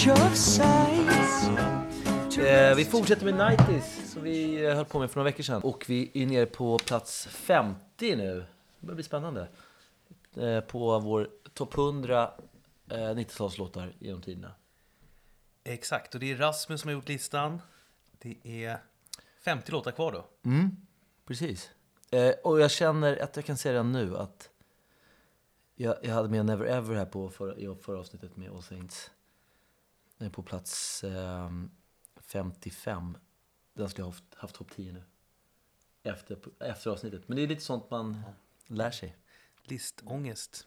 change of sights. Eh, vi fortsätter med 90s som vi eh, höll på med för några veckor sedan. Och vi är nere på plats 50 nu. Det börjar bli spännande. Eh, på vår topp 100 eh, 90-talslåtar genom tiderna. Exakt, och det är Rasmus som har gjort listan. Det är 50 låtar kvar då. Precis. Eh, och jag känner att jag kan säga redan nu att jag, jag hade med Never Ever här på förra, i förra avsnittet med All Saints. Den är på plats eh, 55. Den skulle ha haft, haft topp 10 nu. Efter, efter avsnittet. Men det är lite sånt man lär sig. Listångest.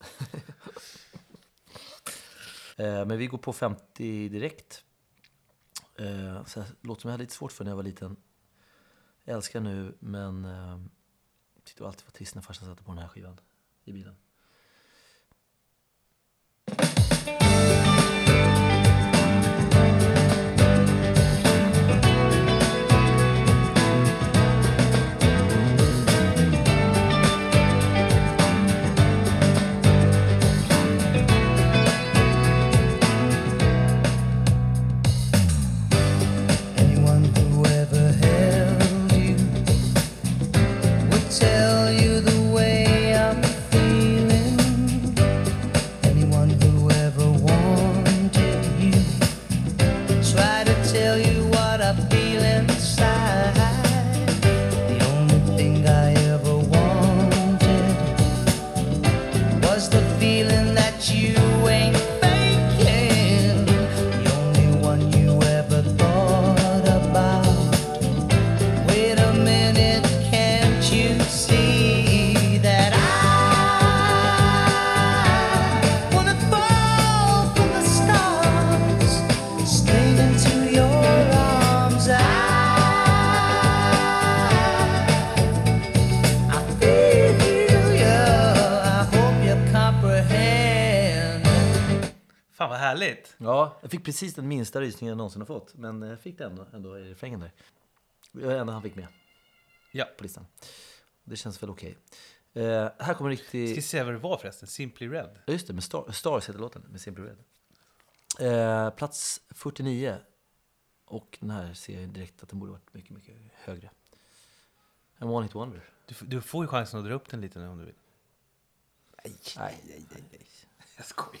Eh, men vi går på 50 direkt. Eh, så här, låt som jag hade lite svårt för när jag var liten. Jag älskar nu, men eh, tyckte alltid var trist när farsan satte på den här skivan i bilen. Härligt! Ja, jag fick precis den minsta rysningen jag någonsin har fått. Men jag fick det ändå, ändå i refrängen där. Det var det enda han fick med Ja. på listan. Det känns väl okej. Eh, här kommer en Ska riktig... se vad det var förresten? Simply Red. Ja, just det, med Star, Stars heter låten, med Simply Red. Eh, plats 49. Och den här ser jag direkt att den borde varit mycket, mycket högre. En One Hit Wonder. Du, du får ju chansen att dra upp den lite nu om du vill. Nej, nej, nej, nej. Jag skojar.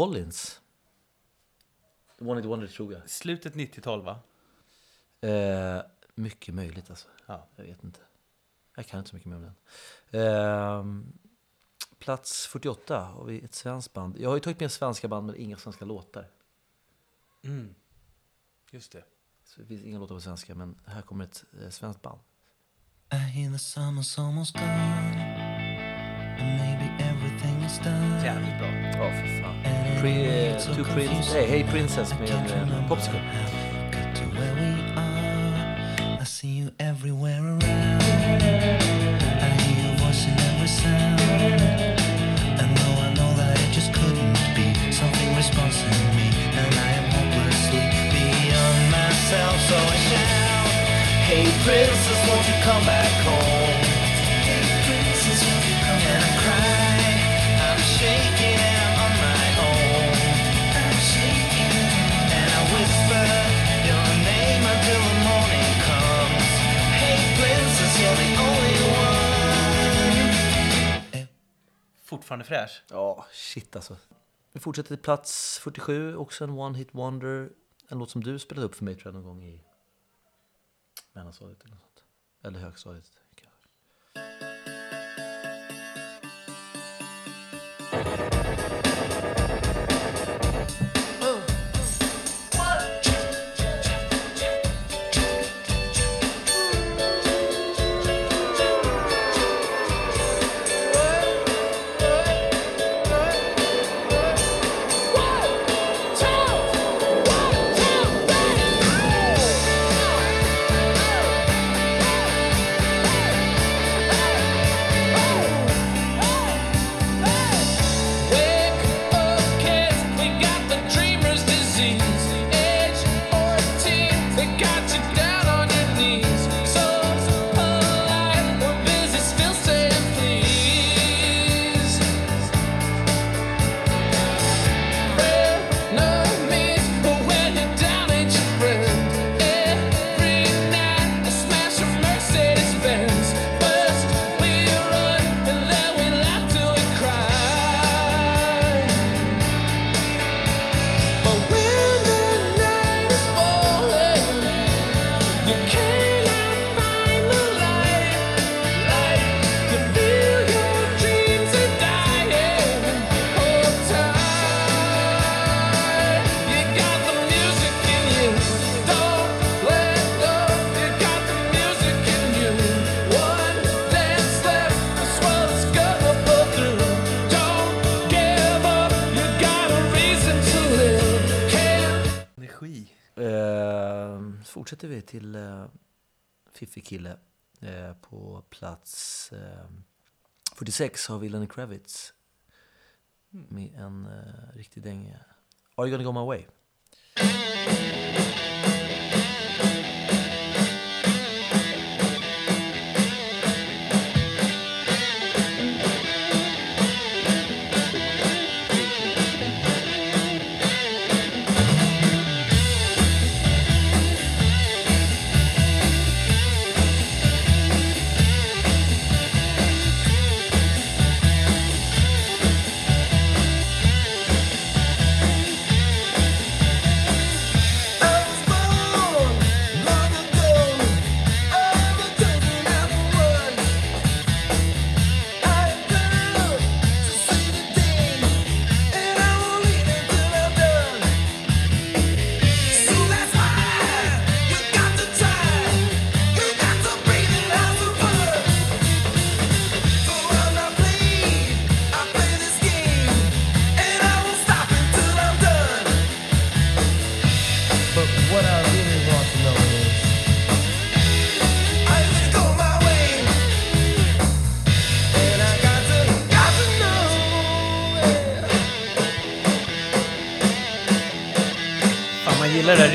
Collins. One Hit Wonder tror jag. Slutet 90-tal va? Eh, mycket möjligt alltså. Ja. Jag vet inte. Jag kan inte så mycket mer om den. Eh, plats 48 har vi ett svenskt band. Jag har ju tagit med svenska band men inga svenska låtar. Mm. Just det. Så det finns inga låtar på svenska men här kommer ett eh, svenskt band. I hear the summer's almost gone, Jävligt bra. Ja, för fan. Pre, eh, two Prince, nej, Hey Princess med eh, Popsicle. Cut to where we are. I see Fortfarande fräsch. Ja, shit alltså. Vi fortsätter till plats 47, också en One Hit Wonder. En låt som du spelade upp för mig tror jag någon gång i mellanstadiet eller något sånt. Eller högstadiet. kanske. Energi. Eh, så fortsätter vi till eh, Fiffig kille. Eh, på plats eh, 46 har vi Lenny Kravitz. Med en eh, riktig dänga. Are you gonna go my way?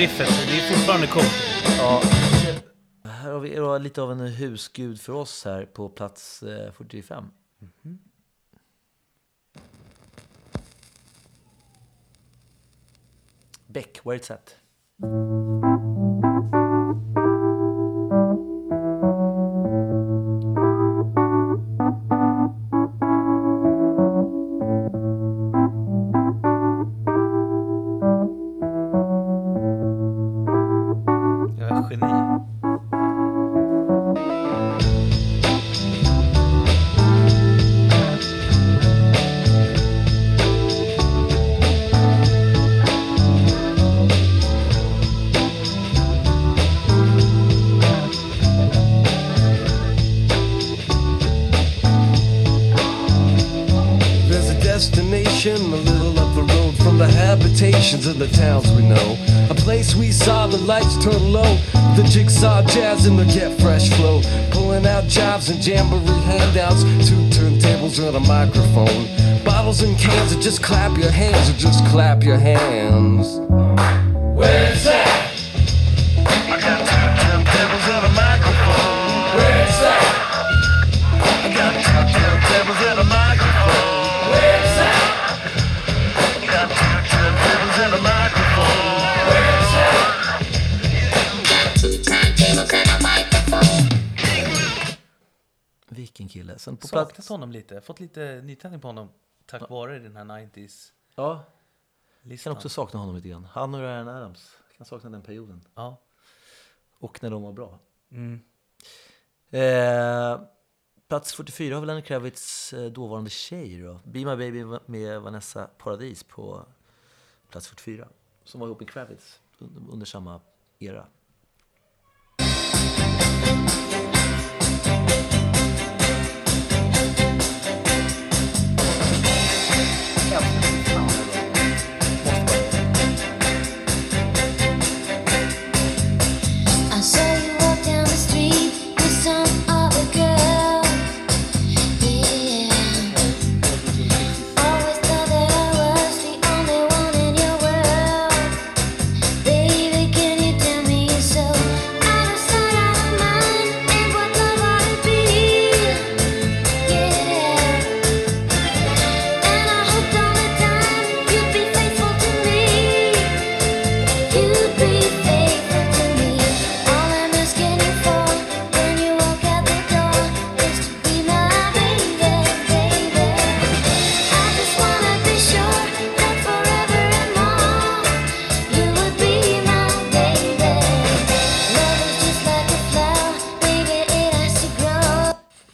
Riffet. Det är fortfarande coolt. Ja. Här har vi då lite av en husgud för oss här på plats eh, 45. Mm-hmm. Beck, where it's at. The of the towns we know. A place we saw the lights turn low, the jigsaw jazz and the get fresh flow. Pulling out jobs and jamboree handouts, two turntables and a microphone. Bottles and cans and just clap your hands or just clap your hands. saknat honom lite. Fått lite nytändning på honom tack ja. vare den här 90s. Ja. Listan. Kan också sakna honom lite grann. Han och Ryan Adams. Kan sakna den perioden. Ja. Och när de var bra. Mm. Eh, plats 44 har väl Lenny Kravitz eh, dåvarande tjej då. Be My Baby med Vanessa Paradis på plats 44. Som var ihop med Kravitz under samma era.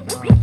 Oh,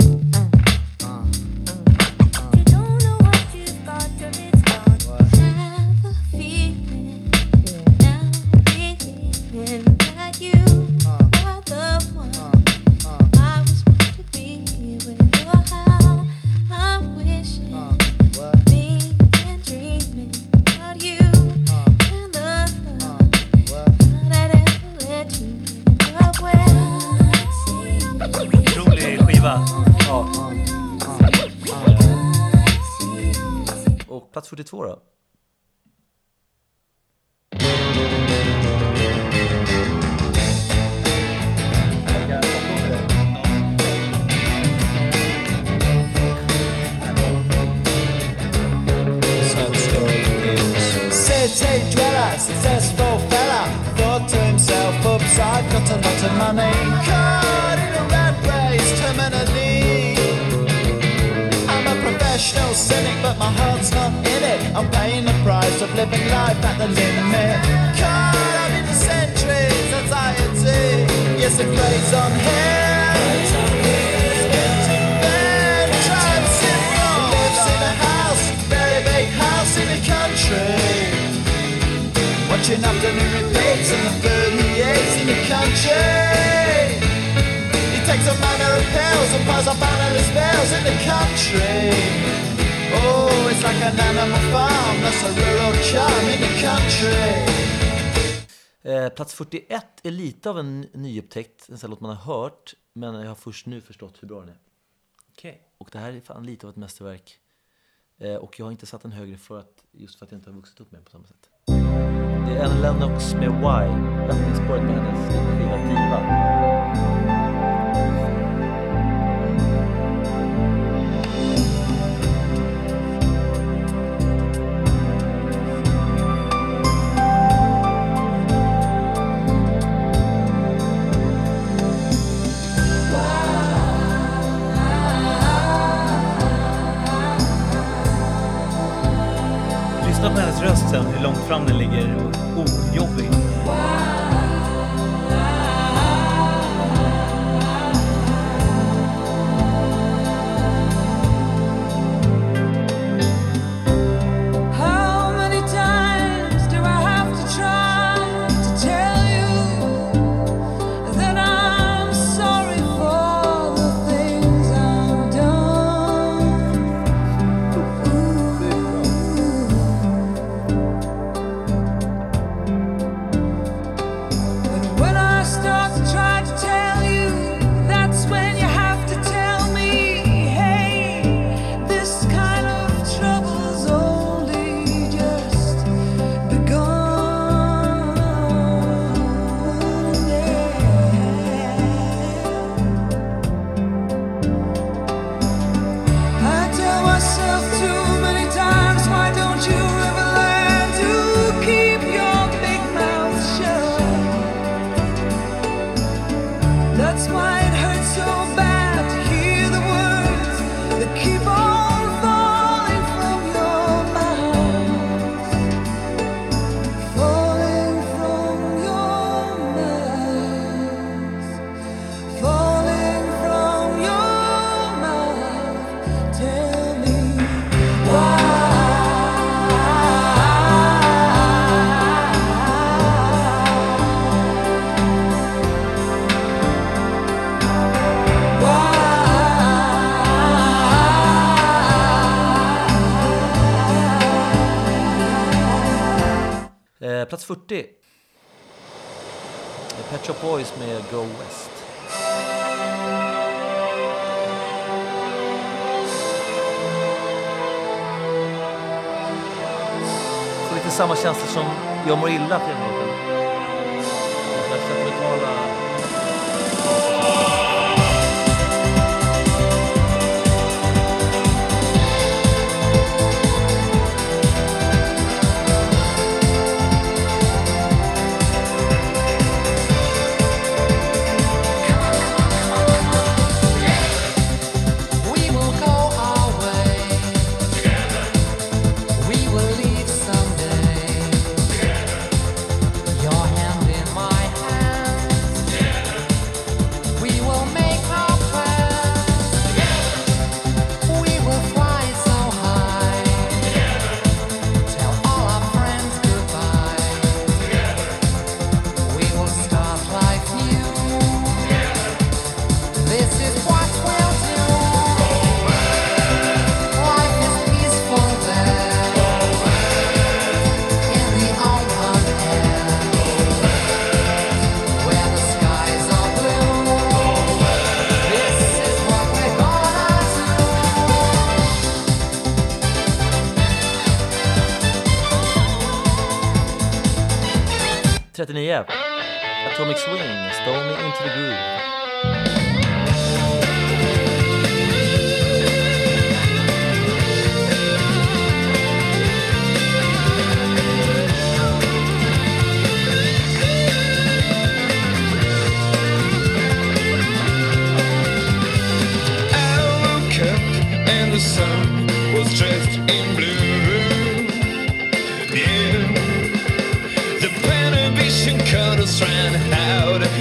Reaching up to new dates in the 38s in the country. He takes a manner of pills and piles up out his bells in the country. Oh, it's like an animal farm, that's a rural charm in the country. Plats 41 är lite av en nyupptäckt, en sån låt man har hört, men jag har först nu förstått hur bra den är. Okay. Och det här är fan lite av ett mästerverk. Eh, och jag har inte satt den högre för att, just för att jag inte har vuxit upp med den på samma sätt. Det är en Lennox med Why, öppningsspåret på hennes skiva Diva. Eh, 40. Det är Pet Shop Boys med Go West. Får lite samma känsla som Jag mår illa till 39. Atomic Swing, Stole Me Into The Groove. The sun was dressed in blue.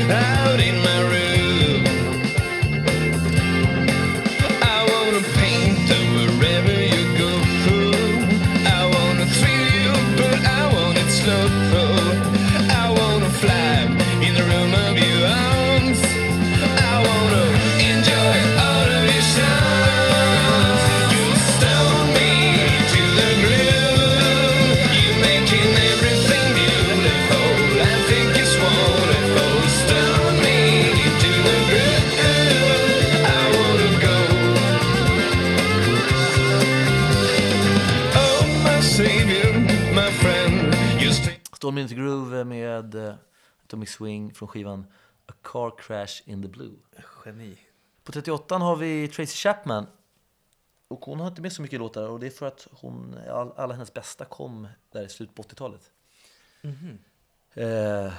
Out, in my The Groove med eh, Atomic Swing från skivan A Car Crash In The Blue. Geni. På 38 har vi Tracy Chapman. Och hon har inte med så mycket låtar och det är för att hon, all, alla hennes bästa kom där i slutet på 80-talet. Eh,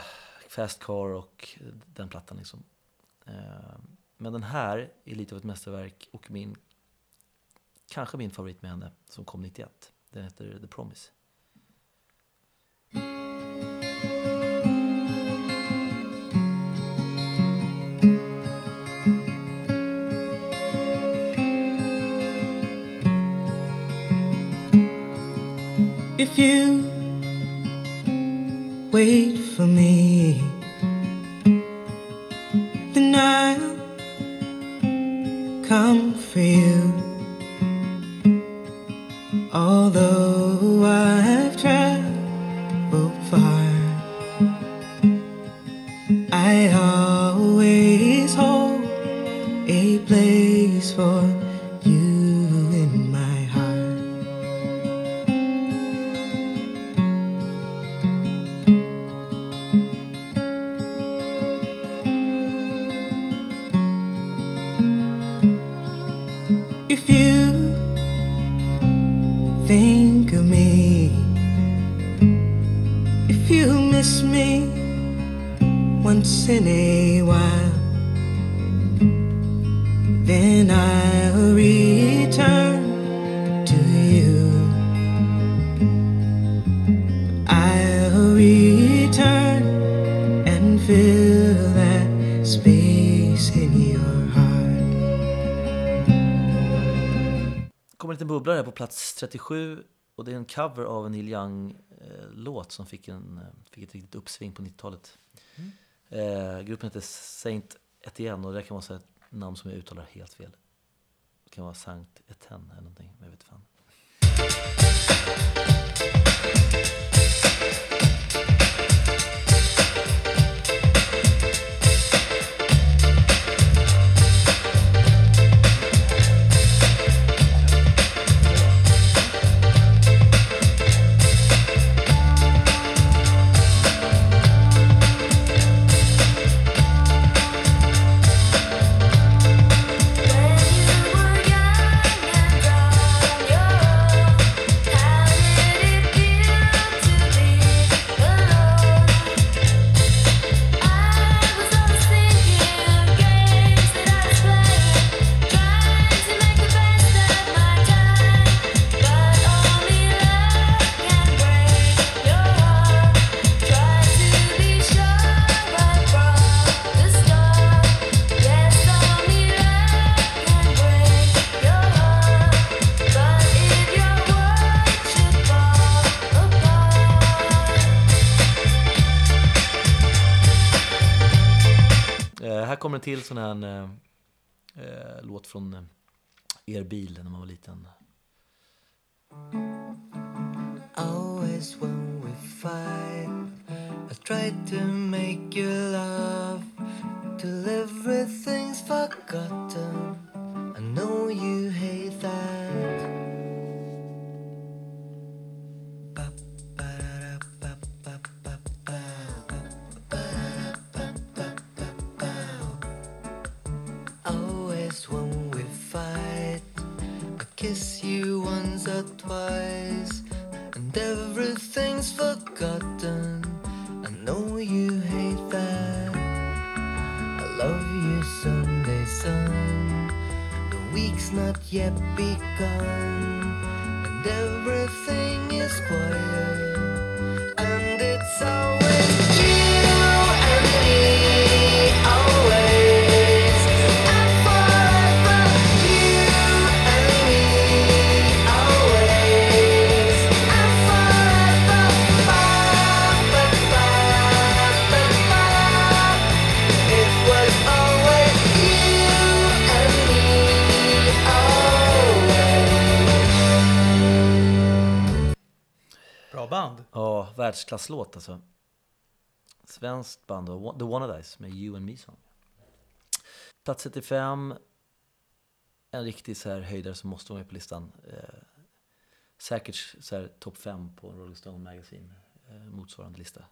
Fast Car och den plattan liksom. Eh, men den här är lite av ett mästerverk och min, kanske min favorit med henne som kom 91. Den heter The Promise. If you wait for me, fill that space in your heart. kommer en liten bubblare här på plats 37 och det är en cover av en Neil Young-låt som fick, en, eh, fick ett riktigt uppsving på 90-talet. Eh, gruppen heter Saint Etienne och det kan vara ett namn som jag uttalar helt fel. Det kan vara Sankt Etienne eller någonting, jag vet fan. Till sån här eh, eh låt från eh, er bil när man var liten. Always when we fight, I try to make you laugh till everything's forgotten. I know you hate that. And everything's forgotten. I know you hate that. I love you Sunday sun. The week's not yet begun, and everything is quiet. And it's always världsklasslåt alltså. Svenskt band då, The Wannadies med You and Me Song. Plats 35. En riktig så här höjdare som måste vara med på listan. Eh, säkert så här topp 5 på Rolling Stone Magazine. Eh, motsvarande lista.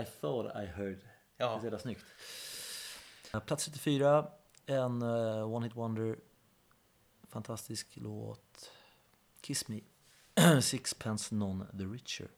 I thought I heard. Det är Ja. så jävla snyggt. Plats 34. En eh, One Hit Wonder. Fantastisk låt. Kiss Me. Sixpence None the Richer.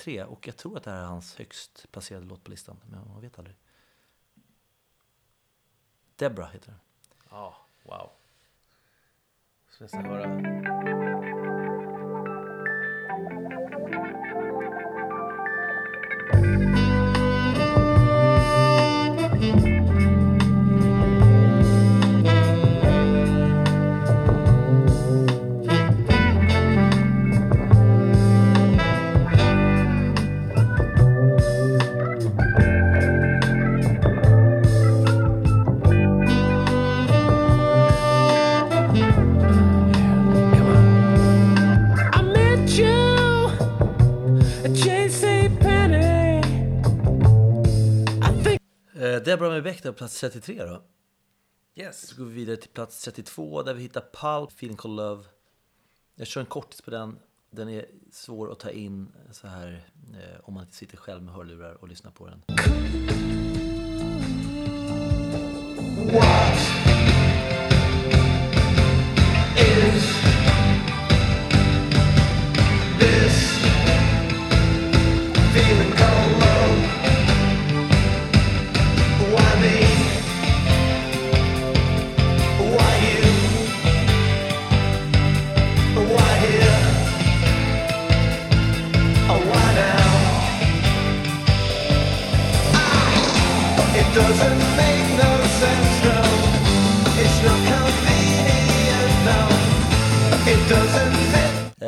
93 och jag tror att det här är hans högst placerade låt på listan, men man vet aldrig. Debra heter den. Ja, ah, wow. Ska nästan höra. hittar plats 33 då. Yes. Så går vi vidare till plats 32 där vi hittar Pulp, Feeling Called Love. Jag kör en kortis på den. Den är svår att ta in så här eh, om man inte sitter själv med hörlurar och lyssnar på den. Feeling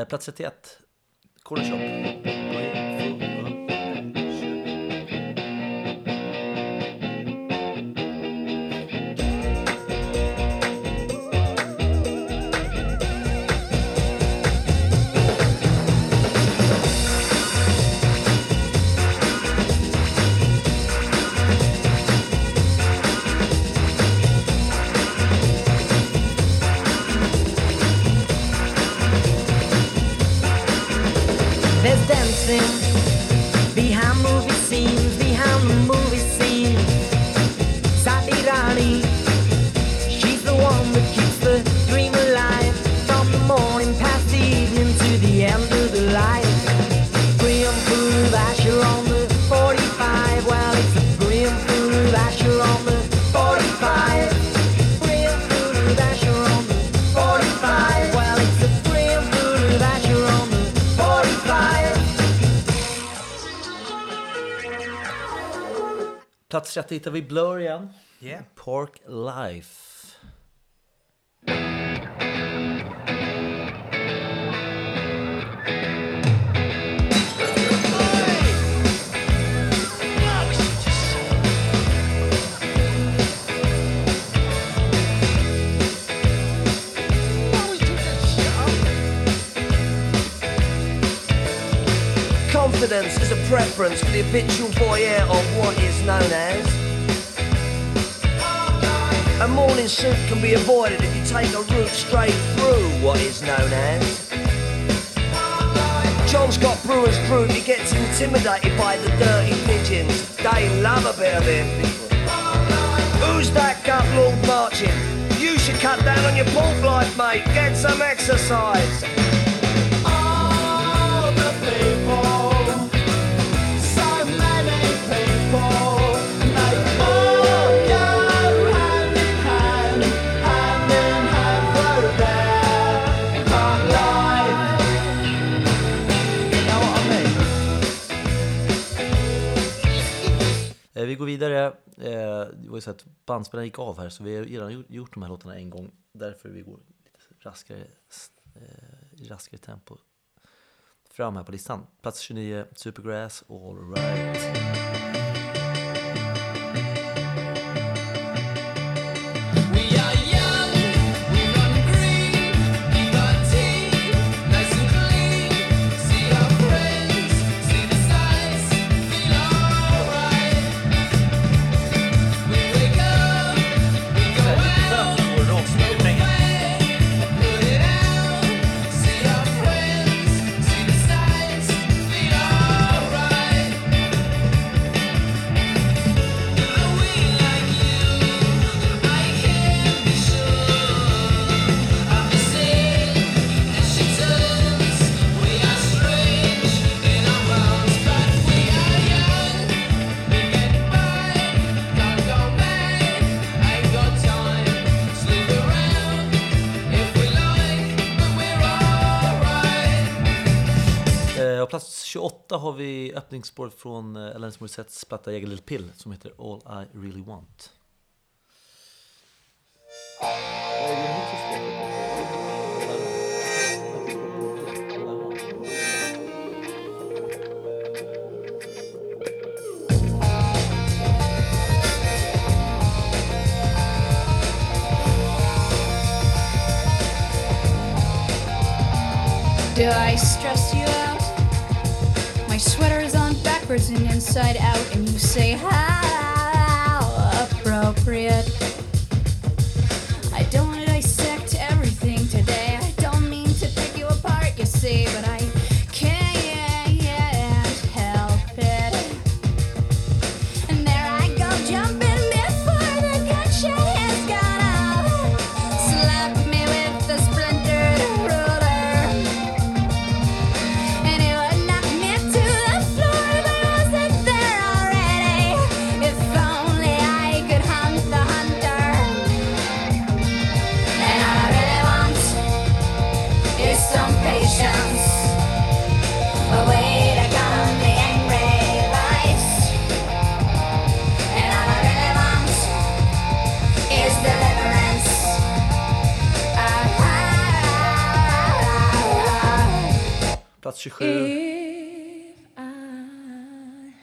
Eh, plats 31, Corner Shop. Hittar vi Blur igen. Yeah. Park Life. Confidence is a preference for the habitual voyeur of what is known as. Morning suit can be avoided if you take a route straight through what is known as. John's got brewer's group, he gets intimidated by the dirty pigeons. They love a bit of him. Who's that gut lord marching? You should cut down on your pork life, mate. Get some exercise. Eh, vi går vidare. Eh, det var ju så att bandspelaren gick av här så vi har redan gjort- de här låtarna en gång. Därför vi går lite raskare, eh, i raskare tempo fram här på listan. Plats 29, Supergrass, All Right. 6.28 har vi öppningsspåret från eh, Alanis Morissettes platta Jagged Little Pill som heter All I Really Want. Do I stress you out? sweater is on backwards and inside out, and you say how appropriate. 27. Э, if I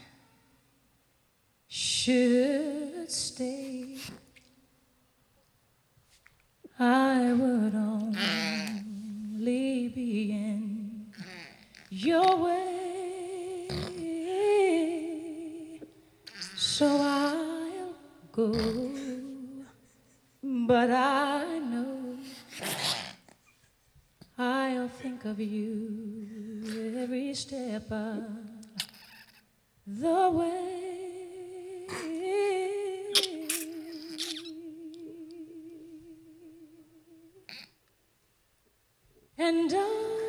should stay, I would only be in your way. So I'll go, but I know I'll think of you every step of the way. And I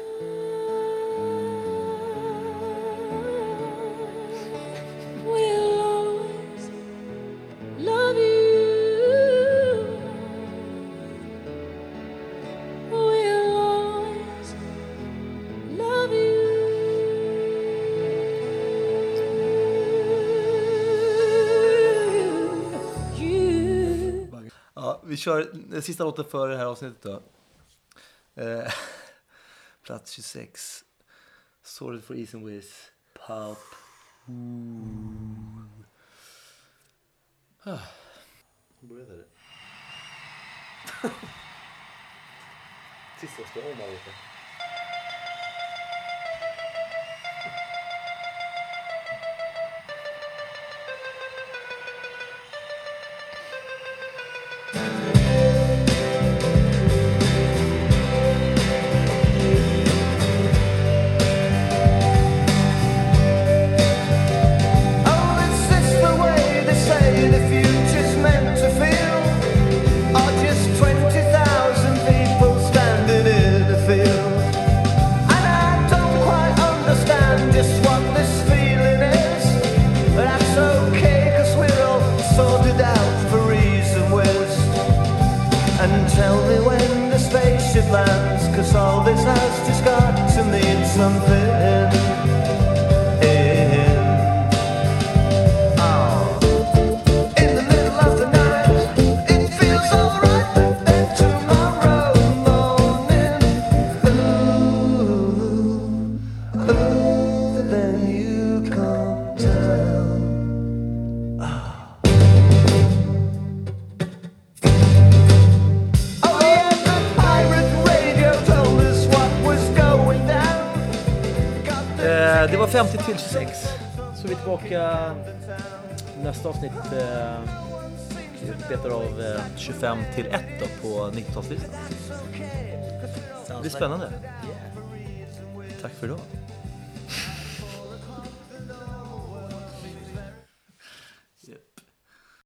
kör sista låten för det här avsnittet då. Eh, plats 26. Sorted for Ease and Ways. Pop. Ooh. Ah. Började det? Tisdagsdagen var. 25 till 1 då, på 90-talslistan. Det blir spännande. Tack för idag.